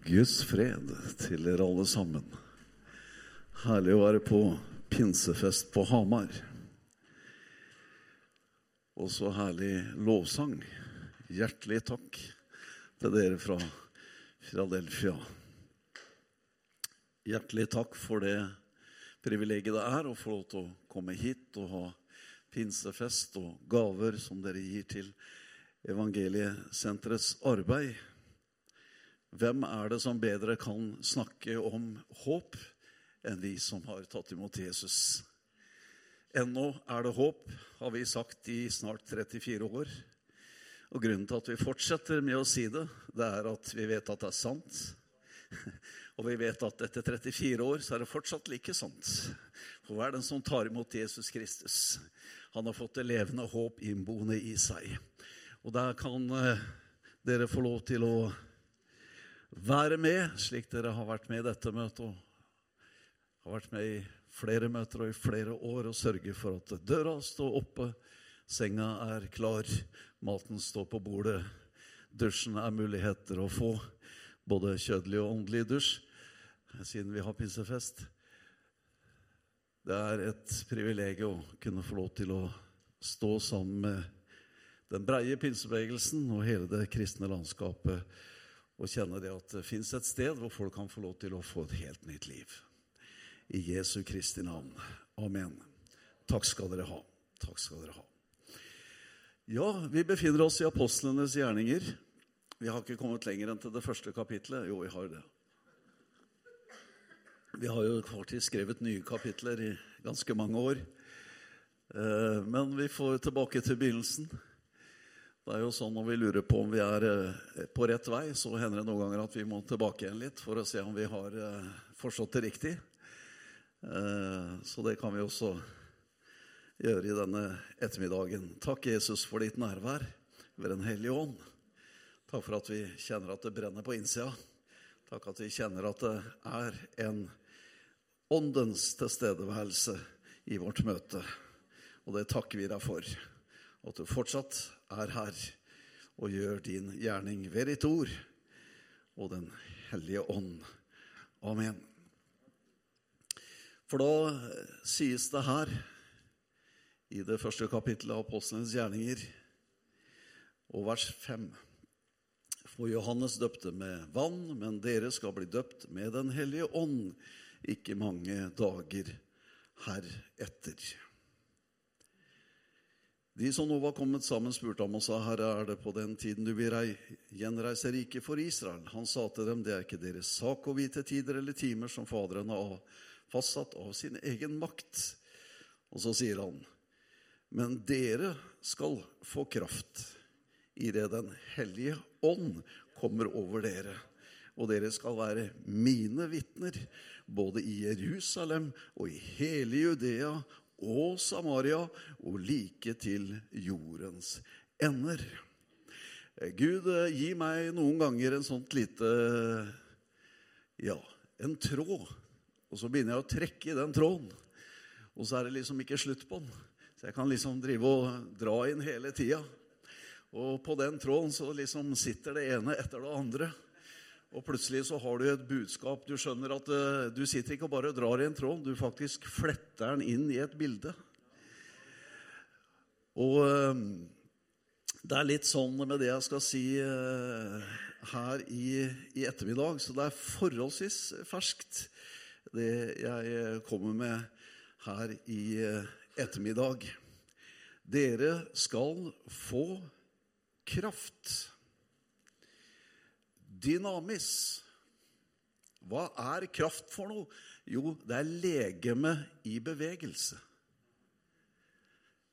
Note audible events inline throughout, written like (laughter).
Guds fred til dere alle sammen. Herlig å være på pinsefest på Hamar. Og så herlig lovsang. Hjertelig takk til dere fra Philadelphia. Hjertelig takk for det privilegiet det er å få lov til å komme hit og ha pinsefest og gaver som dere gir til Evangeliesenterets arbeid. Hvem er det som bedre kan snakke om håp enn vi som har tatt imot Jesus? Ennå er det håp, har vi sagt i snart 34 år. Og grunnen til at vi fortsetter med å si det, det er at vi vet at det er sant. (laughs) Og vi vet at etter 34 år så er det fortsatt like sant. For hver den som tar imot Jesus Kristus, han har fått det levende håp innboende i seg. Og der kan eh, dere få lov til å være med, slik dere har vært med i dette møtet og har vært med i flere møter og i flere år, og sørge for at døra står oppe, senga er klar, maten står på bordet, dusjen er muligheter å få, både kjødelig og åndelig dusj, siden vi har pinsefest. Det er et privilegium å kunne få lov til å stå sammen med den breie pinsebevegelsen og hele det kristne landskapet og kjenne det at det fins et sted hvor folk kan få lov til å få et helt nytt liv. I Jesu Kristi navn. Amen. Takk skal dere ha. Takk skal dere ha. Ja, vi befinner oss i apostlenes gjerninger. Vi har ikke kommet lenger enn til det første kapitlet. Jo, vi har det. Vi har jo faktisk skrevet nye kapitler i ganske mange år. Eh, men vi får tilbake til begynnelsen. Det er jo sånn Når vi lurer på om vi er eh, på rett vei, så hender det noen ganger at vi må tilbake igjen litt for å se om vi har eh, forstått det riktig. Eh, så det kan vi også gjøre i denne ettermiddagen. Takk, Jesus, for ditt nærvær ved Den hellige ånd. Takk for at vi kjenner at det brenner på innsida. Takk at vi kjenner at det er en åndens tilstedeværelse i vårt møte. Og det takker vi deg for. Og At du fortsatt er her og gjør din gjerning ved ditt ord og Den hellige ånd. Amen. For da sies det her i det første kapittelet av Apostlenes gjerninger og vers 5. For Johannes døpte med vann, men dere skal bli døpt med Den hellige ånd ikke mange dager heretter. De som nå var kommet sammen, spurte ham og sa, Herre, er det på den tiden du vil gjenreise riket for Israel? Han sa til dem, det er ikke deres sak å vite tider eller timer som Faderen har fastsatt av sin egen makt. Og så sier han, men dere skal få kraft i det Den hellige ånd kommer over dere. Og dere skal være mine vitner, både i Jerusalem og i hele Judea og Samaria og like til jordens ender. Gud, eh, gi meg noen ganger en sånt lite Ja, en tråd. Og så begynner jeg å trekke i den tråden. Og så er det liksom ikke slutt på den. Så jeg kan liksom drive og dra inn hele tida. Og på den tråden så liksom sitter det ene etter det andre. Og plutselig så har du et budskap. Du skjønner at uh, du sitter ikke og bare drar i en tråd, du faktisk fletter den inn i et bilde. Og uh, det er litt sånn med det jeg skal si uh, her i, i, ettermiddag, så det er forholdsvis ferskt, det jeg kommer med her i ettermiddag. Dere skal få kraft dynamis. Hva er kraft for noe? Jo, det er legeme i bevegelse.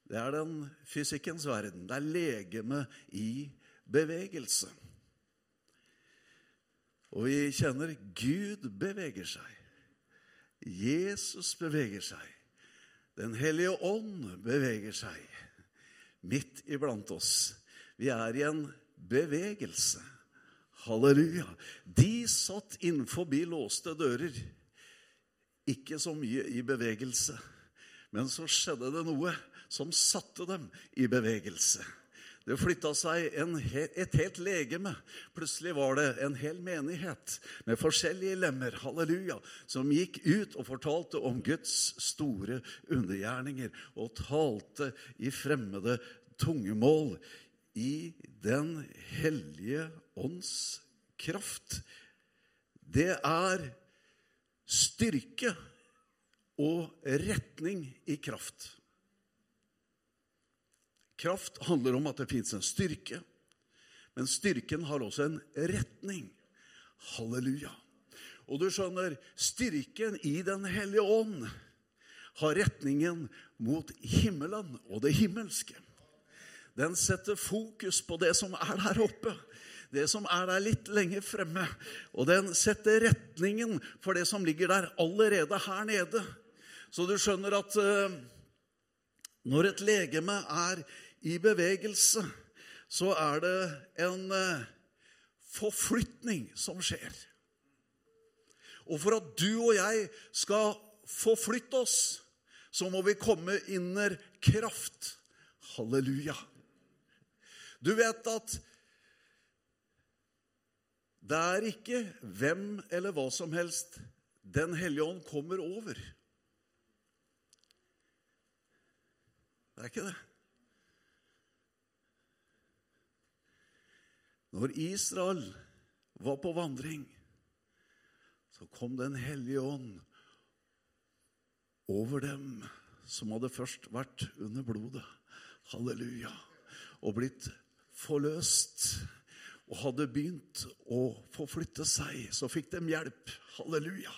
Det er den fysikkens verden. Det er legeme i bevegelse. Og vi kjenner Gud beveger seg. Jesus beveger seg. Den hellige ånd beveger seg midt iblant oss. Vi er i en bevegelse. Halleluja. De satt innenfor låste dører. Ikke så mye i bevegelse. Men så skjedde det noe som satte dem i bevegelse. Det flytta seg en, et helt legeme. Plutselig var det en hel menighet med forskjellige lemmer, halleluja, som gikk ut og fortalte om Guds store undergjerninger og talte i fremmede tungemål i Den hellige ånds kraft. Det er styrke og retning i kraft. Kraft handler om at det fins en styrke, men styrken har også en retning. Halleluja. Og du skjønner, styrken i Den hellige ånd har retningen mot himmelen og det himmelske. Den setter fokus på det som er der oppe, det som er der litt lenger fremme. Og den setter retningen for det som ligger der allerede her nede. Så du skjønner at uh, når et legeme er i bevegelse, så er det en uh, forflytning som skjer. Og for at du og jeg skal forflytte oss, så må vi komme inner kraft. Halleluja. Du vet at det er ikke hvem eller hva som helst Den hellige ånd kommer over. Det er ikke det. Når Israel var på vandring, så kom Den hellige ånd over dem som hadde først vært under blodet. Halleluja. Og blitt forløst og hadde begynt å forflytte seg, så fikk de hjelp. Halleluja.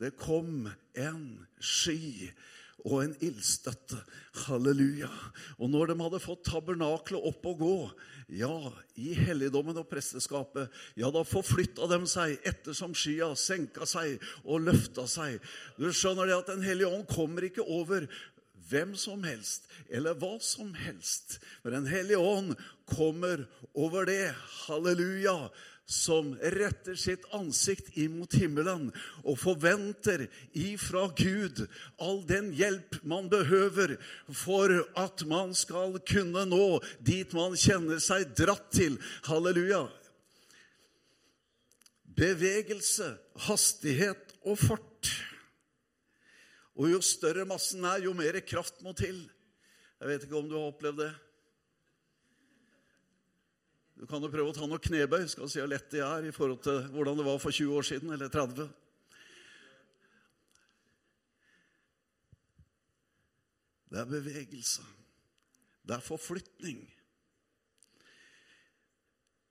Det kom en sky og en ildstøtte. Halleluja. Og når de hadde fått tabernaklet opp og gå, ja, i helligdommen og presteskapet, ja, da forflytta de seg ettersom skya senka seg og løfta seg. Du skjønner det at Den hellige ånd kommer ikke over hvem som helst eller hva som helst. Men Den hellige ånd kommer over det, halleluja, som retter sitt ansikt imot himmelen og forventer ifra Gud all den hjelp man behøver for at man skal kunne nå dit man kjenner seg dratt til. Halleluja. Bevegelse, hastighet og fart. Og jo større massen er, jo mer kraft må til. Jeg vet ikke om du har opplevd det. Du kan jo prøve å ta noe knebøy, skal si hvor lett det er i forhold til hvordan det var for 20 år siden, eller 30. Det er bevegelse. Det er forflytning.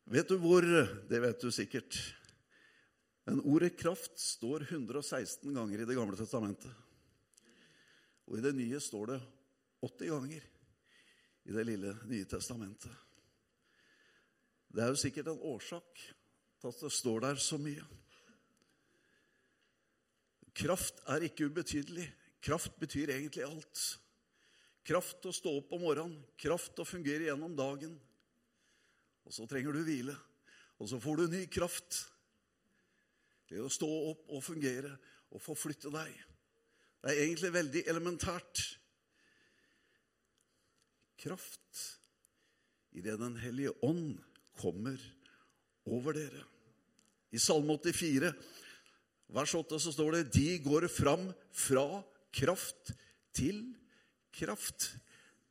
Vet du hvor Det vet du sikkert. Men ordet kraft står 116 ganger i Det gamle testamentet. Og i det nye står det 80 ganger i det lille Nye testamentet. Det er jo sikkert en årsak til at det står der så mye. Kraft er ikke ubetydelig. Kraft betyr egentlig alt. Kraft til å stå opp om morgenen, kraft til å fungere gjennom dagen. Og så trenger du hvile, og så får du ny kraft til å stå opp og fungere og forflytte deg. Det er egentlig veldig elementært. Kraft i det Den hellige ånd kommer over dere. I Salme 84, vers 8, så står det De går fram fra kraft til kraft.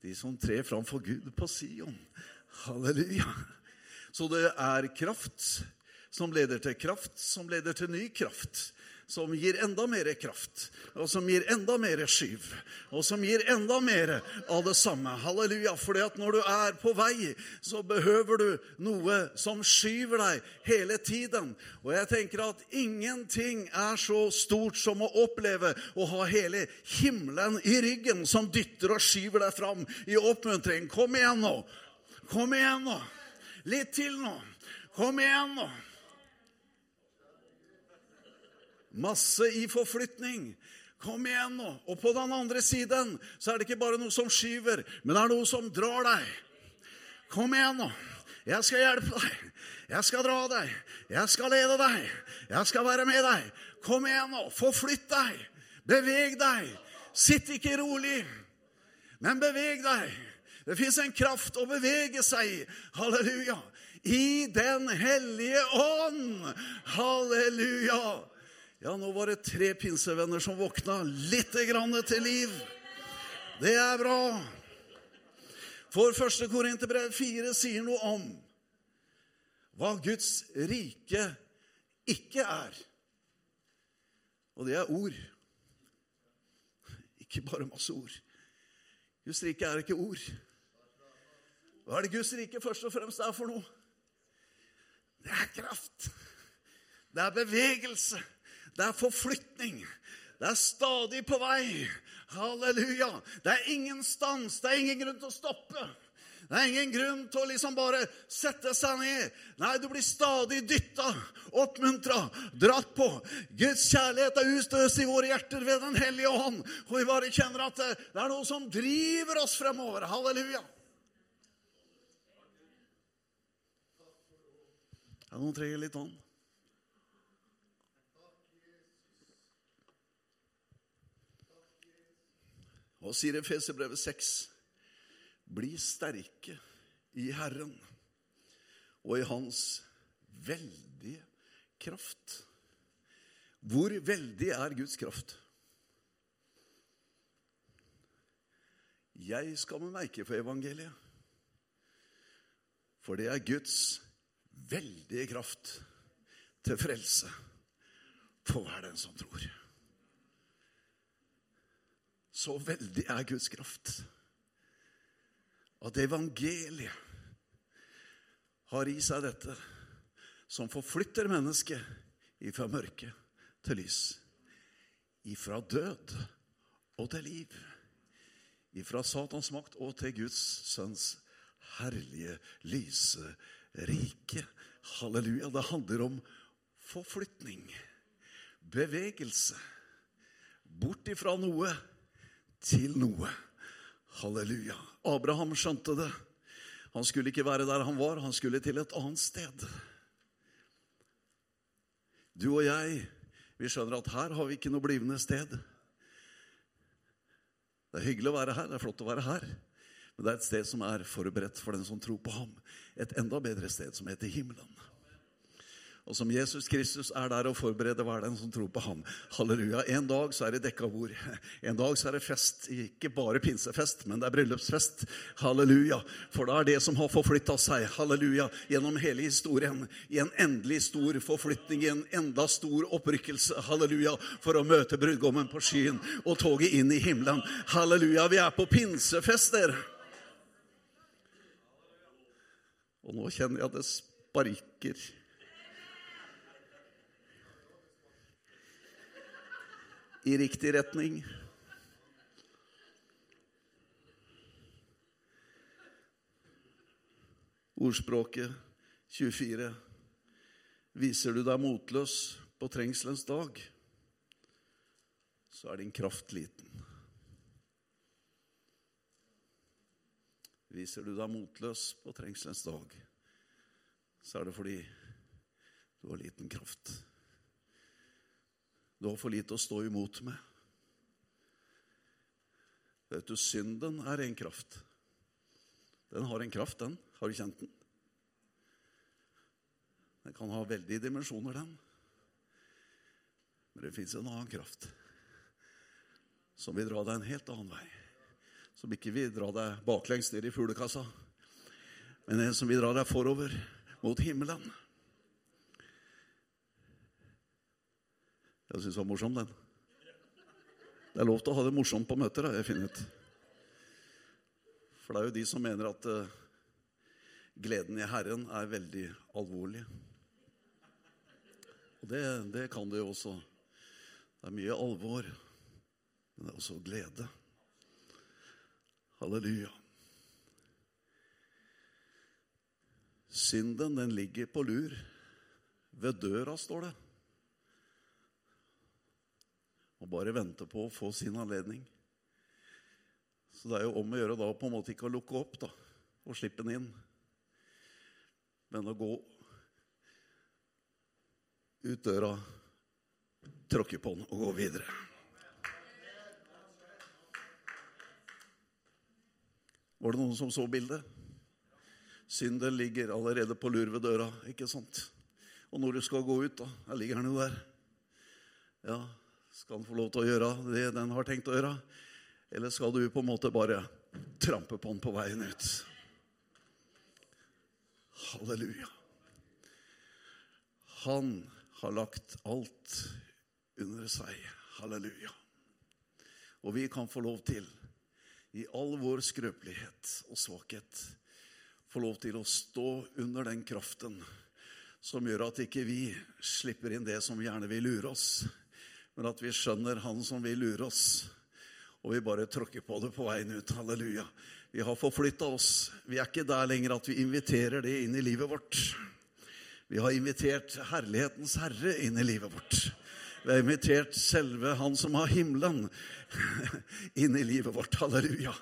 De som trer fram for Gud på Sion. Halleluja. Så det er kraft som leder til kraft, som leder til ny kraft som gir enda mer kraft, og som gir enda mer skyv, og som gir enda mer av det samme. Halleluja. For når du er på vei, så behøver du noe som skyver deg hele tiden. Og jeg tenker at ingenting er så stort som å oppleve å ha hele himmelen i ryggen, som dytter og skyver deg fram i oppmuntring. Kom igjen nå. Kom igjen nå. Litt til nå. Kom igjen nå. Masse i forflytning. Kom igjen nå. Og på den andre siden så er det ikke bare noe som skyver, men det er noe som drar deg. Kom igjen nå. Jeg skal hjelpe deg. Jeg skal dra deg. Jeg skal lede deg. Jeg skal være med deg. Kom igjen nå. Forflytt deg. Beveg deg. Sitt ikke rolig, men beveg deg. Det fins en kraft å bevege seg i. Halleluja. I Den hellige ånd. Halleluja. Ja, nå var det tre pinsevenner som våkna litt grann til liv. Det er bra. For første Korinterbrev 4 sier noe om hva Guds rike ikke er. Og det er ord. Ikke bare masse ord. Guds rike er ikke ord. Hva er det Guds rike først og fremst er for noe? Det er kraft. Det er bevegelse. Det er forflytning. Det er stadig på vei. Halleluja. Det er ingen stans. Det er ingen grunn til å stoppe. Det er ingen grunn til å liksom bare sette seg ned. Nei, du blir stadig dytta, oppmuntra, dratt på. Guds kjærlighet er ustøst i våre hjerter ved Den hellige ånd. Og vi bare kjenner at det er noe som driver oss fremover. Halleluja. Ja, noen trenger litt ånd. Hva sier Efeserbrevet 6? Bli sterke i Herren og i Hans veldige kraft. Hvor veldig er Guds kraft? Jeg skal med merke for evangeliet. For det er Guds veldige kraft til frelse for hver den som tror. Så veldig er Guds kraft at evangeliet har i seg dette som forflytter mennesket ifra mørke til lys, ifra død og til liv, ifra Satans makt og til Guds sønns herlige, lyse rike. Halleluja. Det handler om forflytning, bevegelse, bort ifra noe til noe. Halleluja. Abraham skjønte det. Han skulle ikke være der han var, han skulle til et annet sted. Du og jeg, vi skjønner at her har vi ikke noe blivende sted. Det er hyggelig å være her, det er flott å være her. Men det er et sted som er forberedt for den som tror på ham. Et enda bedre sted som heter himmelen og som Jesus Kristus er der og forbereder hver den som tror på ham. Halleluja. En dag så er det dekka bord. En dag så er det fest. Ikke bare pinsefest, men det er bryllupsfest. Halleluja. For det er det som har forflytta seg. Halleluja. Gjennom hele historien. I en endelig stor forflytning, i en enda stor opprykkelse. Halleluja. For å møte brudgommen på skyen og toget inn i himmelen. Halleluja. Vi er på pinsefester. Og nå kjenner jeg at det sparker. I riktig retning. Ordspråket 24. Viser du deg motløs på trengselens dag, så er din kraft liten. Viser du deg motløs på trengselens dag, så er det fordi du har liten kraft. Du har for lite å stå imot med. Vet du, synden er en kraft. Den har en kraft, den. Har du kjent den? Den kan ha veldige dimensjoner, den. Men det fins en annen kraft som vil dra deg en helt annen vei. Som ikke vil dra deg baklengs ned i fuglekassa, men en som vil dra deg forover mot himmelen. Jeg syns den var morsom, den. Det er lov til å ha det morsomt på møter, har jeg funnet ut. For det er jo de som mener at uh, gleden i Herren er veldig alvorlig. Og det, det kan det jo også. Det er mye alvor, men det er også glede. Halleluja. Synden, den ligger på lur. Ved døra, står det og bare vente på å få sin anledning. Så det er jo om å gjøre da på en måte ikke å lukke opp da, og slippe den inn, men å gå ut døra, tråkke på den og gå videre. Var det noen som så bildet? Synden ligger allerede på lur ved døra, ikke sant? Og når du skal gå ut, da, ligger den jo der. Ja, skal den få lov til å gjøre det den har tenkt å gjøre? Eller skal du på en måte bare trampe på den på veien ut? Halleluja. Han har lagt alt under seg. Halleluja. Og vi kan få lov til, i all vår skrøpelighet og svakhet, få lov til å stå under den kraften som gjør at ikke vi slipper inn det som gjerne vil lure oss, men at vi skjønner han som vil lure oss, og vi bare tråkker på det på veien ut. Halleluja. Vi har forflytta oss. Vi er ikke der lenger at vi inviterer det inn i livet vårt. Vi har invitert Herlighetens Herre inn i livet vårt. Vi har invitert selve Han som har himmelen, (laughs) inn i livet vårt. Halleluja.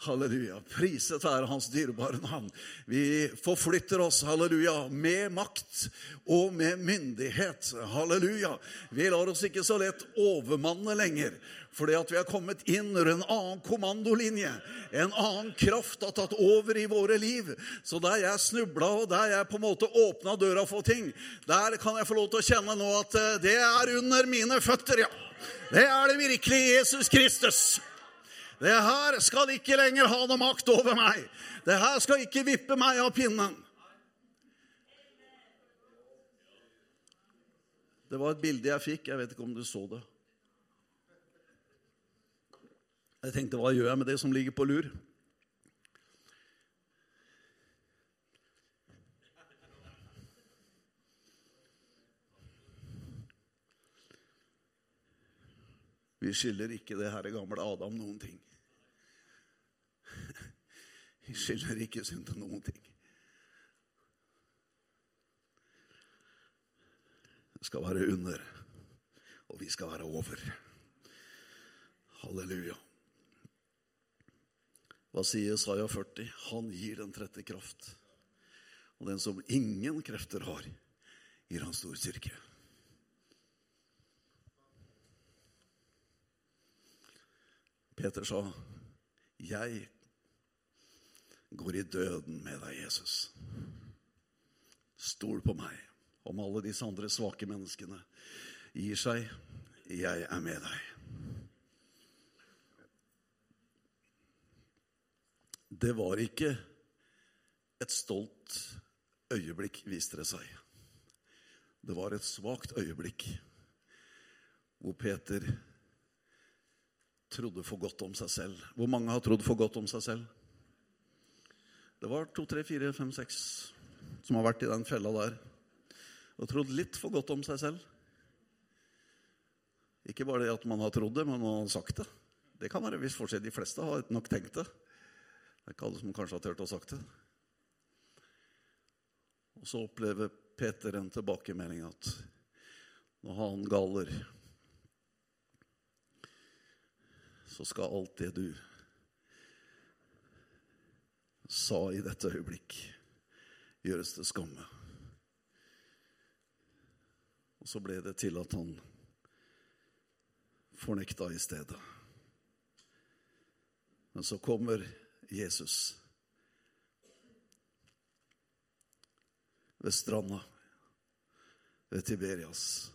Halleluja. Priset være Hans dyrebare navn. Vi forflytter oss, halleluja, med makt og med myndighet. Halleluja. Vi lar oss ikke så lett overmanne lenger. Fordi at vi har kommet inn under en annen kommandolinje. En annen kraft har tatt over i våre liv. Så der jeg snubla, og der jeg på en måte åpna døra for ting, der kan jeg få lov til å kjenne nå at eh, det er under mine føtter, ja. Det er det virkelig Jesus Kristus. Det her skal ikke lenger ha noe makt over meg. Det her skal ikke vippe meg av pinnen. Det var et bilde jeg fikk. Jeg vet ikke om du så det. Jeg tenkte, hva gjør jeg med det som ligger på lur? Vi skylder ikke det herre gamle Adam noen ting. Vi skylder ikke synd til noen ting. Det skal være under, og vi skal være over. Halleluja. Hva sier Saja 40? Han gir den trette kraft. Og den som ingen krefter har, gir han stor styrke. Peter sa, 'Jeg går i døden med deg, Jesus.' Stol på meg. Om alle disse andre svake menneskene gir seg, jeg er med deg. Det var ikke et stolt øyeblikk, viste det seg. Det var et svakt øyeblikk hvor Peter trodde for godt om seg selv. Hvor mange har trodd for godt om seg selv? Det var to, tre, fire, fem, seks som har vært i den fella der og trodd litt for godt om seg selv. Ikke bare det at man har trodd det, men man har sagt det. Det kan være en viss forskjell. De fleste har nok tenkt det. Det er ikke alle som kanskje har turt å sagt det. Og så opplever Peter en tilbakemelding at når han galer, så skal alt det du sa i dette øyeblikk, gjøres til skamme. Og så ble det til at han fornekta i stedet. Men så kommer Jesus ved stranda ved Tiberias.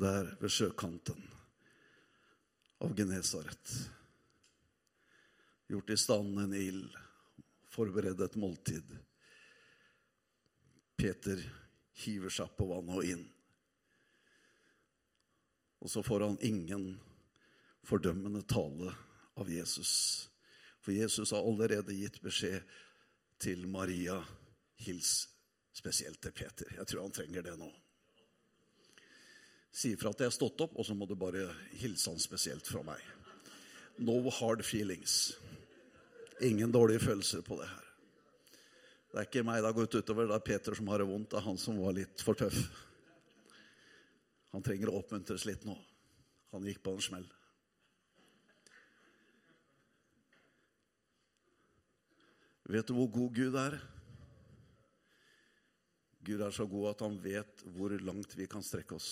Der ved sjøkanten av Genesaret. Gjort i stand en ild, forberedt et måltid. Peter hiver seg på vannet og inn. Og så får han ingen fordømmende tale av Jesus. For Jesus har allerede gitt beskjed til Maria. Hils spesielt til Peter. Jeg tror han trenger det nå. Si ifra at jeg har stått opp, og så må du bare hilse han spesielt fra meg. No hard feelings. Ingen dårlige følelser på det her. Det er ikke meg det har gått utover, det er Peter som har det vondt. Det er han som var litt for tøff. Han trenger å oppmuntres litt nå. Han gikk på en smell. Vet du hvor god Gud er? Gud er så god at han vet hvor langt vi kan strekke oss.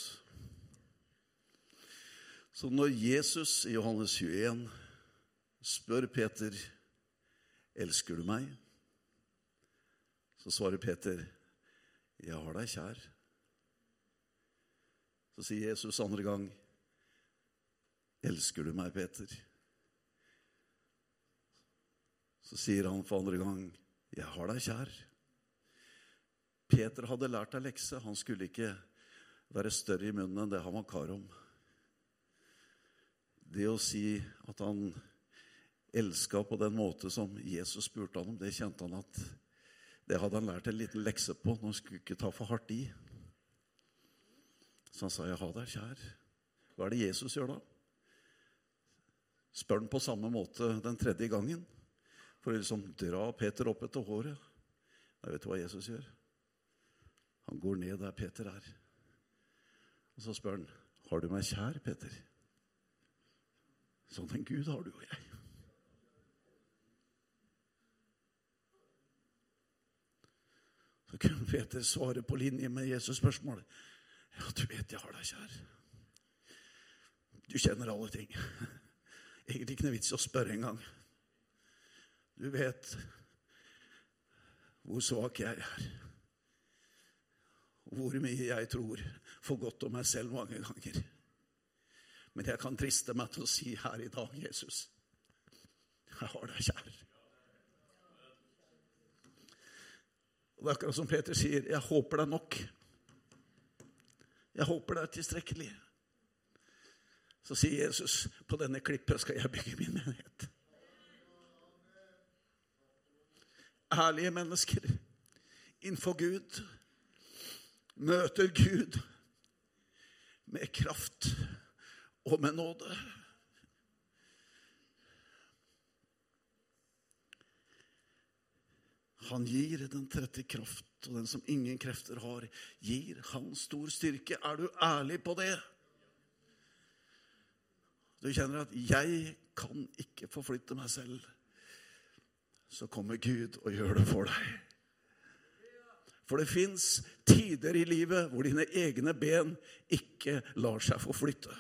Så når Jesus i Johannes 21 spør Peter, 'Elsker du meg?' Så svarer Peter, 'Jeg har deg kjær'. Så sier Jesus andre gang, 'Elsker du meg, Peter?' Så sier han for andre gang, 'Jeg har deg kjær'. Peter hadde lært deg lekse. Han skulle ikke være større i munnen enn det han var kar om. Det å si at han elska på den måte som Jesus spurte han om, det kjente han at det hadde han lært en liten lekse på. Nå skulle ikke ta for hardt i. Så han sa, 'Ja, ha deg kjær'. Hva er det Jesus gjør da? Spør han på samme måte den tredje gangen for å liksom dra Peter opp etter håret. Nei, vet du hva Jesus gjør? Han går ned der Peter er. Og så spør han, 'Har du meg kjær, Peter?' Sånn en Gud har du og jeg. Kunne Peter svare på linje med Jesus' spørsmål. Ja, du vet jeg har deg kjær. Du kjenner alle ting. Egentlig ikke noe vits å spørre engang. Du vet hvor svak jeg er. Hvor mye jeg tror for godt om meg selv mange ganger. Men jeg kan triste meg til å si her i dag, Jesus, jeg har deg kjær. Og Det er akkurat som Peter sier, jeg håper det er nok. Jeg håper det er tilstrekkelig. Så sier Jesus, på denne klippet skal jeg bygge min menighet. Ærlige mennesker innenfor Gud møter Gud med kraft og med nåde. Han gir den trette kraft, og den som ingen krefter har, gir han stor styrke. Er du ærlig på det? Du kjenner at 'jeg kan ikke forflytte meg selv'. Så kommer Gud og gjør det for deg. For det fins tider i livet hvor dine egne ben ikke lar seg forflytte.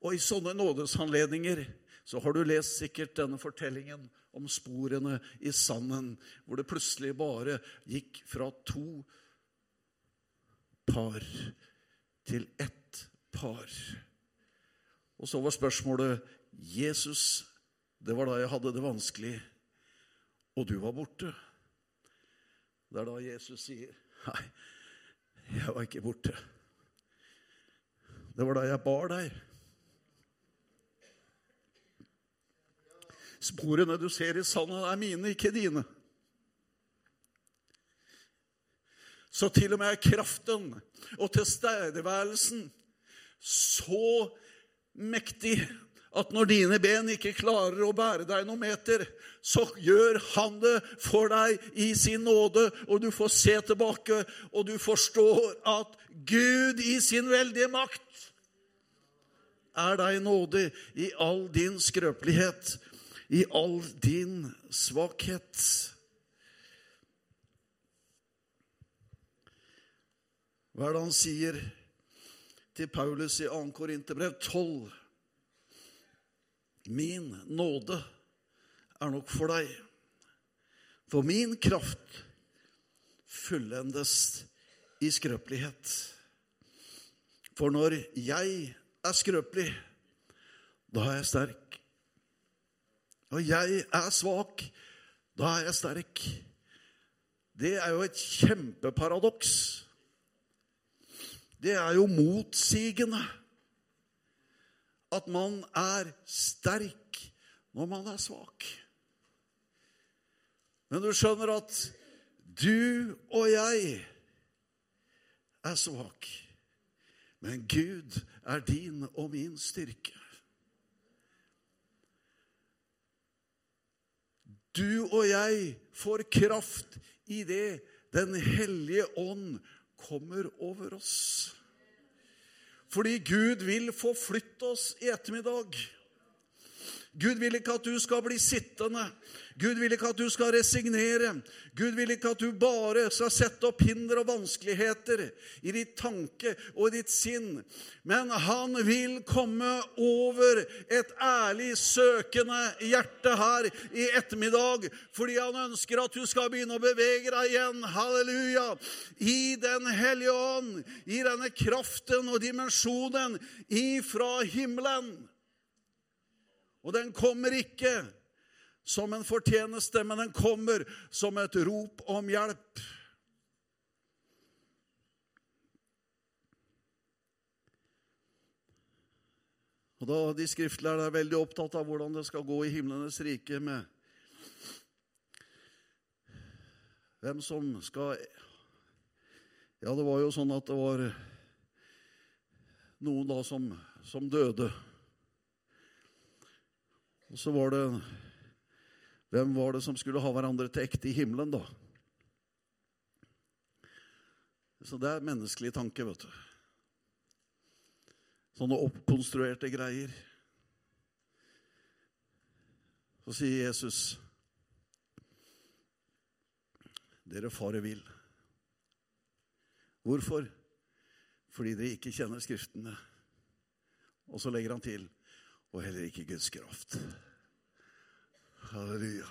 Og i sånne nådesanledninger så har du lest sikkert denne fortellingen om sporene i sanden, hvor det plutselig bare gikk fra to par til ett par. Og så var spørsmålet Jesus, det var da jeg hadde det vanskelig, og du var borte. Det er da Jesus sier, 'Nei, jeg var ikke borte'. Det var da jeg bar deg. Sporene du ser i sanden, er mine, ikke dine. Så til og med kraften og tilstedeværelsen så mektig at når dine ben ikke klarer å bære deg noen meter, så gjør han det for deg i sin nåde, og du får se tilbake, og du forstår at Gud i sin veldige makt er deg nådig i all din skrøpelighet i all din svakhet. Hva er det han sier til Paulus i 2. Korinterbrev 12? Min nåde er nok for deg, for min kraft fullendes i skrøpelighet. For når jeg er skrøpelig, da er jeg sterk. Når jeg er svak, da er jeg sterk. Det er jo et kjempeparadoks. Det er jo motsigende at man er sterk når man er svak. Men du skjønner at du og jeg er svak. Men Gud er din og min styrke. Du og jeg får kraft i det Den hellige ånd kommer over oss. Fordi Gud vil forflytte oss i ettermiddag. Gud vil ikke at du skal bli sittende. Gud vil ikke at du skal resignere. Gud vil ikke at du bare skal sette opp hinder og vanskeligheter i ditt tanke og i ditt sinn. Men han vil komme over et ærlig søkende hjerte her i ettermiddag, fordi han ønsker at du skal begynne å bevege deg igjen. Halleluja! I Den hellige ånd, i denne kraften og dimensjonen ifra himmelen. Og den kommer ikke som en fortjeneste, men den kommer som et rop om hjelp. Og da De skriftlærde er veldig opptatt av hvordan det skal gå i himlenes rike med hvem som skal Ja, det var jo sånn at det var noen da som, som døde. Og så var det Hvem var det som skulle ha hverandre til ekte i himmelen, da? Så det er menneskelig tanke, vet du. Sånne oppkonstruerte greier. Så sier Jesus Dere farer vill. Hvorfor? Fordi dere ikke kjenner Skriftene. Og så legger han til og heller ikke Guds kraft. Halleluja.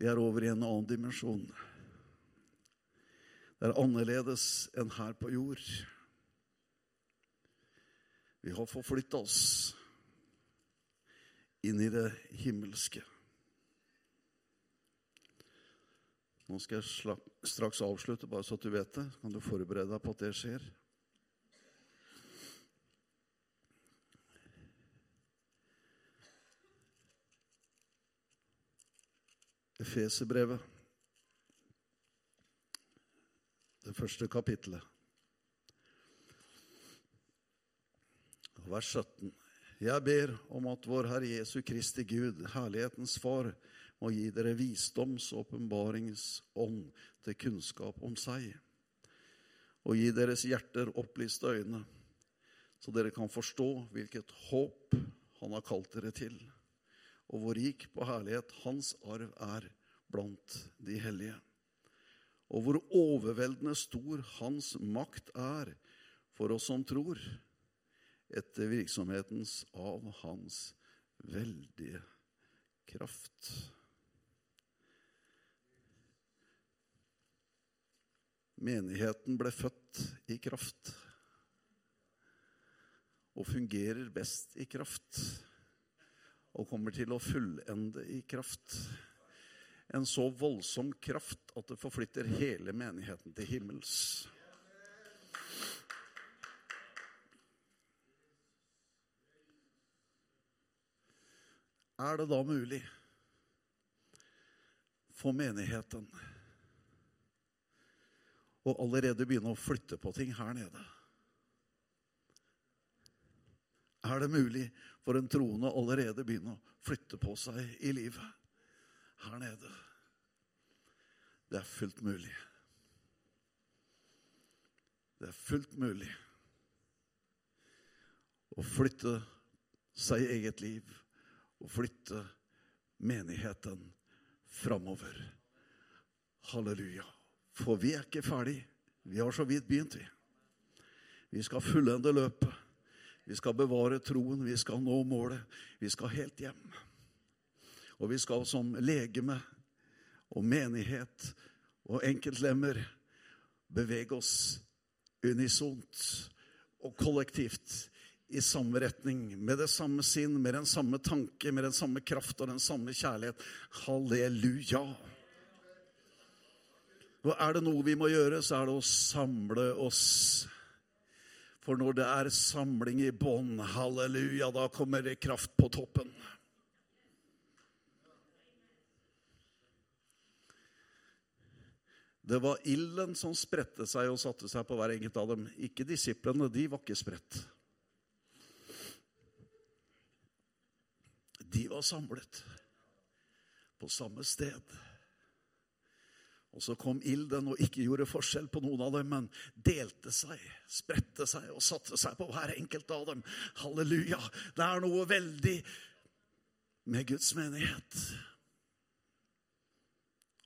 Vi er over i en annen dimensjon. Det er annerledes enn her på jord. Vi har forflytta oss inn i det himmelske. Nå skal jeg straks avslutte, bare så at du vet det. Kan du forberede deg på at det skjer? Efeserbrevet, det første kapittelet, vers 17. Jeg ber om at vår Herre Jesu Kristi Gud, herlighetens Far, må gi dere visdoms- og åpenbaringsånd til kunnskap om seg, og gi deres hjerter opplyste øyne, så dere kan forstå hvilket håp Han har kalt dere til og hvor rik på herlighet hans arv er blant de hellige. Og hvor overveldende stor hans makt er for oss som tror, etter virksomhetens av hans veldige kraft. Menigheten ble født i kraft og fungerer best i kraft og kommer til å fullende i kraft. En så voldsom kraft at det forflytter hele menigheten til himmels. Er det da mulig for menigheten å allerede begynne å flytte på ting her nede? Er det mulig for en troende allerede begynne å flytte på seg i livet her nede? Det er fullt mulig. Det er fullt mulig å flytte seg i eget liv og flytte menigheten framover. Halleluja. For vi er ikke ferdig. Vi har så vidt begynt, vi. Vi skal fullende løpet. Vi skal bevare troen, vi skal nå målet. Vi skal helt hjem. Og vi skal som legeme og menighet og enkeltlemmer bevege oss unisont og kollektivt i samme retning, med det samme sinn, med den samme tanke, med den samme kraft og den samme kjærlighet. Halleluja! Og er det noe vi må gjøre, så er det å samle oss for når det er samling i bånd, halleluja, da kommer det kraft på toppen. Det var ilden som spredte seg og satte seg på hver enkelt av dem. Ikke disiplene, de var ikke spredt. De var samlet på samme sted. Og så kom ilden og ikke gjorde forskjell på noen av dem, men delte seg, spredte seg og satte seg på hver enkelt av dem. Halleluja. Det er noe veldig med Guds menighet.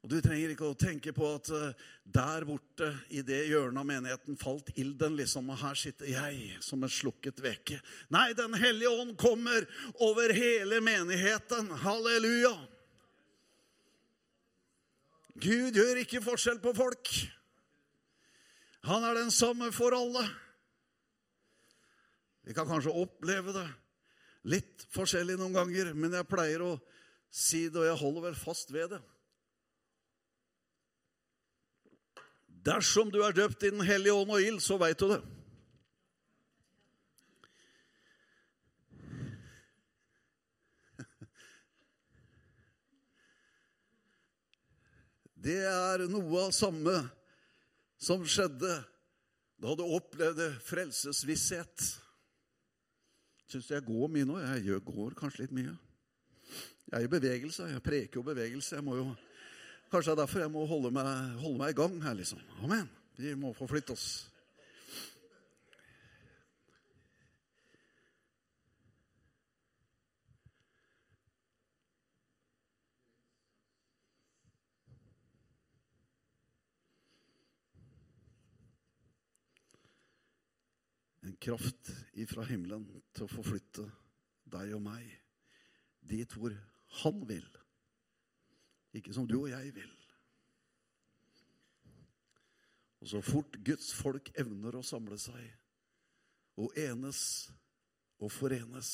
Og Du trenger ikke å tenke på at eh, der borte i det hjørnet av menigheten falt ilden, liksom, og her sitter jeg som en slukket veke. Nei, Den hellige ånd kommer over hele menigheten. Halleluja. Gud gjør ikke forskjell på folk. Han er den samme for alle. Vi kan kanskje oppleve det litt forskjellig noen ganger, men jeg pleier å si det, og jeg holder vel fast ved det. Dersom du er døpt i Den hellige ånd og ild, så veit du det. Det er noe av samme som skjedde da du opplevde frelsesvisshet. Syns jeg går mye nå? Jeg går kanskje litt mye. Jeg er i bevegelse. Jeg preker jo bevegelse. Jeg må jo Kanskje det er derfor jeg må holde meg, holde meg i gang her, liksom. Amen. Vi må få flytte oss. Kraft ifra himmelen til å forflytte deg og meg dit hvor han vil. Ikke som du og jeg vil. Og så fort Guds folk evner å samle seg og enes og forenes,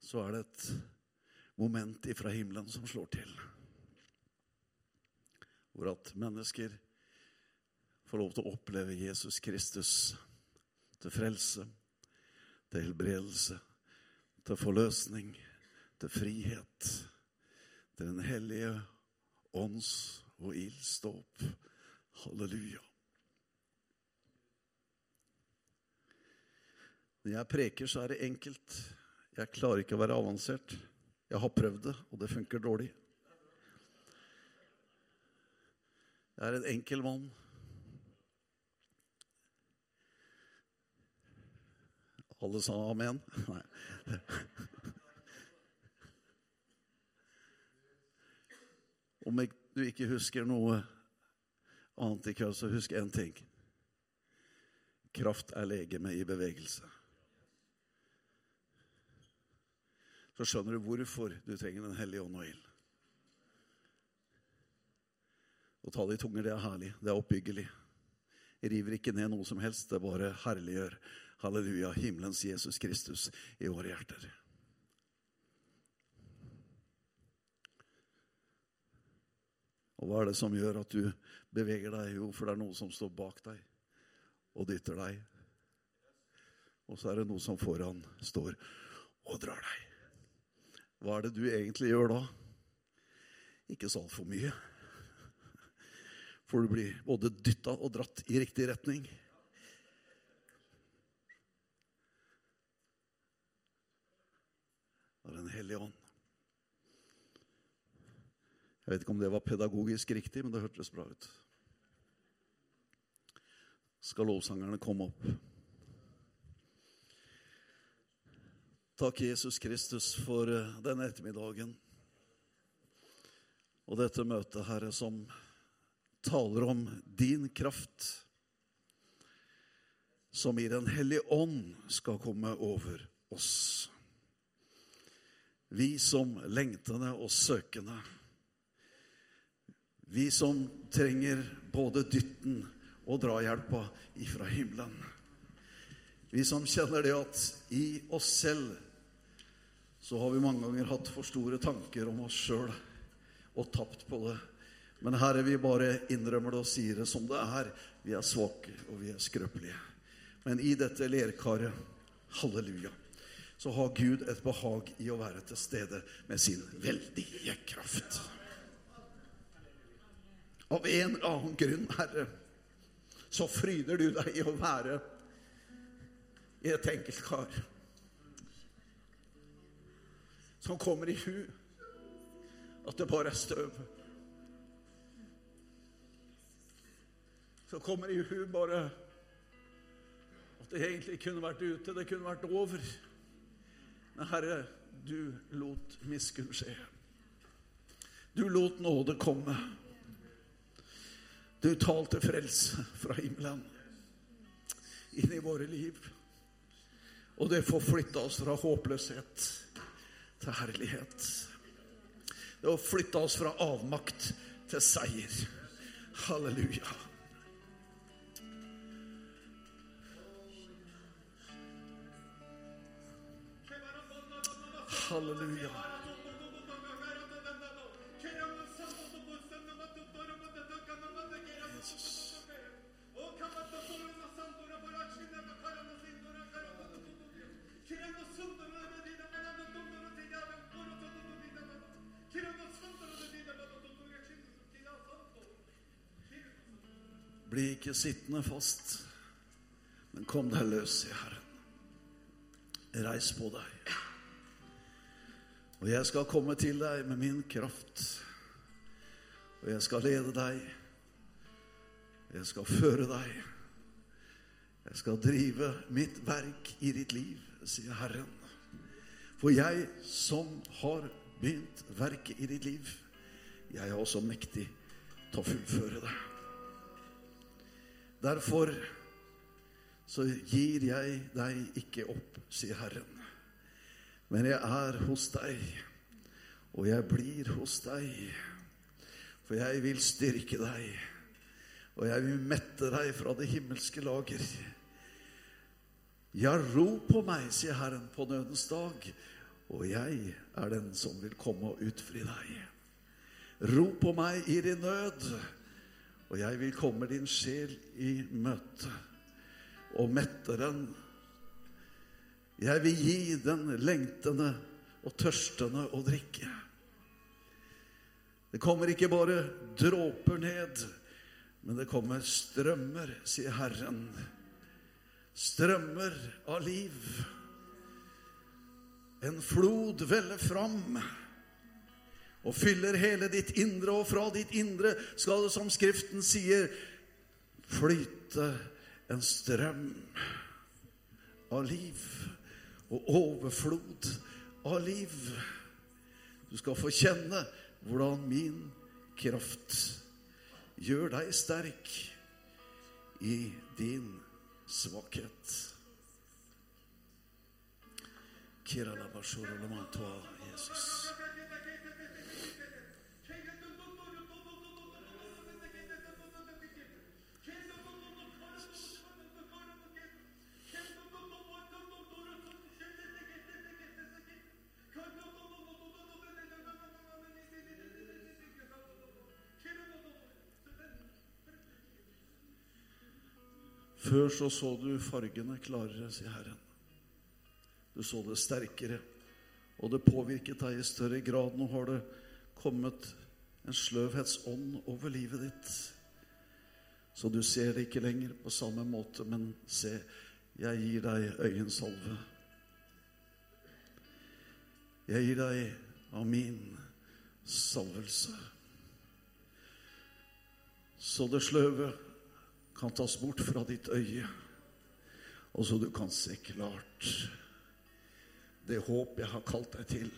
så er det et moment ifra himmelen som slår til. Hvor at mennesker får lov til å oppleve Jesus Kristus til frelse, til helbredelse, til forløsning, til frihet til Den hellige ånds og ildståp. Halleluja. Når jeg preker, så er det enkelt. Jeg klarer ikke å være avansert. Jeg har prøvd det, og det funker dårlig. Jeg er en enkel mann. Alle sa amen? Nei. Om du ikke husker noe annet i kveld, så husk én ting. Kraft er legeme i bevegelse. Så skjønner du hvorfor du trenger Den hellige ånd og ild. Å tale i tunger, det er herlig. Det er oppbyggelig. Jeg river ikke ned noe som helst. Det bare herliggjør, halleluja, himmelens Jesus Kristus i våre hjerter. Og hva er det som gjør at du beveger deg? Jo, for det er noe som står bak deg og dytter deg. Og så er det noe som foran står og drar deg. Hva er det du egentlig gjør da? Ikke så altfor mye. For du blir både dytta og dratt i riktig retning. Av Den hellige ånd. Jeg vet ikke om det var pedagogisk riktig, men det hørtes bra ut. Skal lovsangerne komme opp? Takk, Jesus Kristus, for eh, denne ettermiddagen og dette møtet, Herre, som taler om din kraft, som i Den hellige ånd skal komme over oss. Vi som lengtende og søkende vi som trenger både dytten og drahjelpa ifra himmelen. Vi som kjenner det at i oss selv så har vi mange ganger hatt for store tanker om oss sjøl og tapt på det. Men Herre, vi bare innrømmer det og sier det som det er. Vi er svake, og vi er skrøpelige. Men i dette lerkaret, halleluja, så har Gud et behag i å være til stede med sin veldige kraft. Av en eller annen grunn, Herre, så fryder du deg i å være i et enkelt kar som kommer i hu at det bare er støv. så kommer i hu bare at det egentlig kunne vært ute, det kunne vært over. Herre, du lot miskunn skje. Du lot nåde komme. Du talte frelse fra himmelen inn i våre liv. Og det får flytte oss fra håpløshet til herlighet. Det å flytte oss fra avmakt til seier. Halleluja. Halleluja. Jesus. Bli ikke sittende fast, men kom deg løs, sier Herren. Reis på deg. Og jeg skal komme til deg med min kraft. Og jeg skal lede deg. Jeg skal føre deg. Jeg skal drive mitt verk i ditt liv, sier Herren. For jeg som har begynt verket i ditt liv, jeg er også mektig til å fullføre det. Derfor så gir jeg deg ikke opp, sier Herren. Men jeg er hos deg, og jeg blir hos deg. For jeg vil styrke deg, og jeg vil mette deg fra det himmelske lager. Ja, ro på meg, sier Herren, på nødens dag, og jeg er den som vil komme og utfri deg. Ro på meg i din nød, og jeg vil komme din sjel i møte og mette den. Jeg vil gi den lengtende og tørstende å drikke. Det kommer ikke bare dråper ned, men det kommer strømmer, sier Herren. Strømmer av liv. En flod veller fram og fyller hele ditt indre, og fra ditt indre skal det, som Skriften sier, flyte en strøm av liv og overflod av liv. Du skal få kjenne hvordan min kraft gjør deg sterk i din svakhet. Jesus. Før så så du fargene klarere, sier Herren. Du så det sterkere, og det påvirket deg i større grad. Nå har det kommet en sløvhetsånd over livet ditt. Så du ser det ikke lenger på samme måte, men se, jeg gir deg øyensalve. Jeg gir deg av min salvelse. Så det sløve kan tas bort fra ditt øye, og så du kan se klart. Det håp jeg har kalt deg til,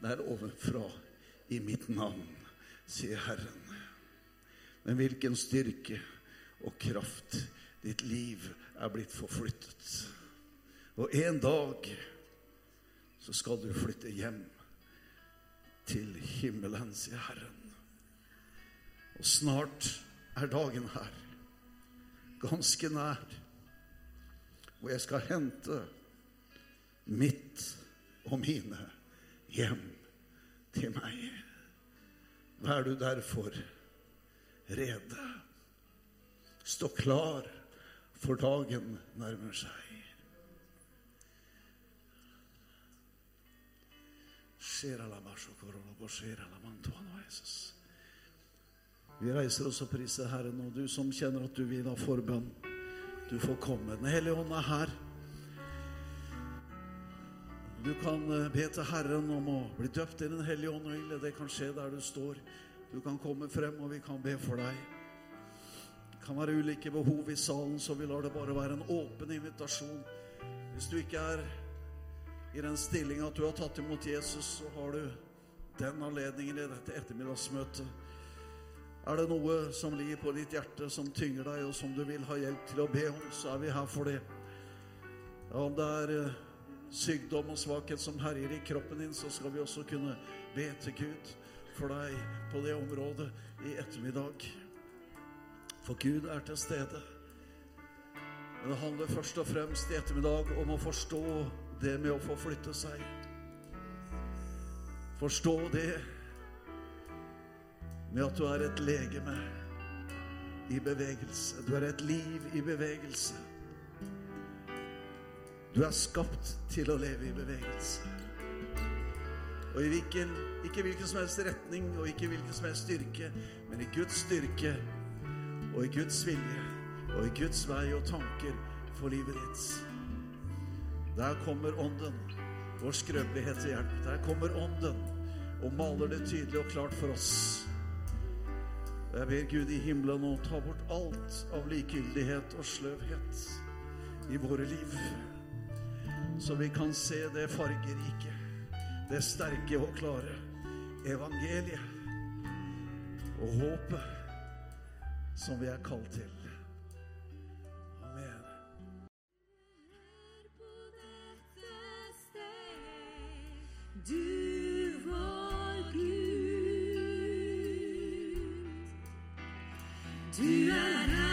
det er ovenfra i mitt navn, sier Herren. Men hvilken styrke og kraft ditt liv er blitt forflyttet. Og en dag så skal du flytte hjem til himmelen, sier Herren. Og snart er dagen her ganske nær, og jeg skal hente mitt og mine hjem til meg. Vær du derfor rede. Stå klar, for dagen nærmer seg. Jesus. Vi reiser oss og priser Herren, og du som kjenner at du vil ha forbønn, du får komme. Den hellige ånd er her. Du kan eh, be til Herren om å bli døpt i Den hellige ånd. Eller det kan skje der du står. Du kan komme frem, og vi kan be for deg. Det kan være ulike behov i salen, så vi lar det bare være en åpen invitasjon. Hvis du ikke er i den stilling at du har tatt imot Jesus, så har du den anledningen i dette ettermiddagsmøtet. Er det noe som ligger på ditt hjerte, som tynger deg, og som du vil ha hjelp til å be om, så er vi her for det. Ja, om det er eh, sykdom og svakhet som herjer i kroppen din, så skal vi også kunne be til Gud for deg på det området i ettermiddag. For Gud er til stede. Men det handler først og fremst i ettermiddag om å forstå det med å få flytte seg. Forstå det med at du er et legeme i bevegelse. Du er et liv i bevegelse. Du er skapt til å leve i bevegelse. Og i hvilken, ikke hvilken som helst retning og ikke hvilken som helst styrke, men i Guds styrke og i Guds vilje og i Guds vei og tanker for livet ditt. Der kommer Ånden, vår skrøpelighet til hjelp. Der kommer Ånden og maler det tydelig og klart for oss. Og jeg ber Gud i himmelen å ta bort alt av likegyldighet og sløvhet i våre liv, så vi kan se det fargerike, det sterke og klare evangeliet og håpet som vi er kalt til. Amen. Du er her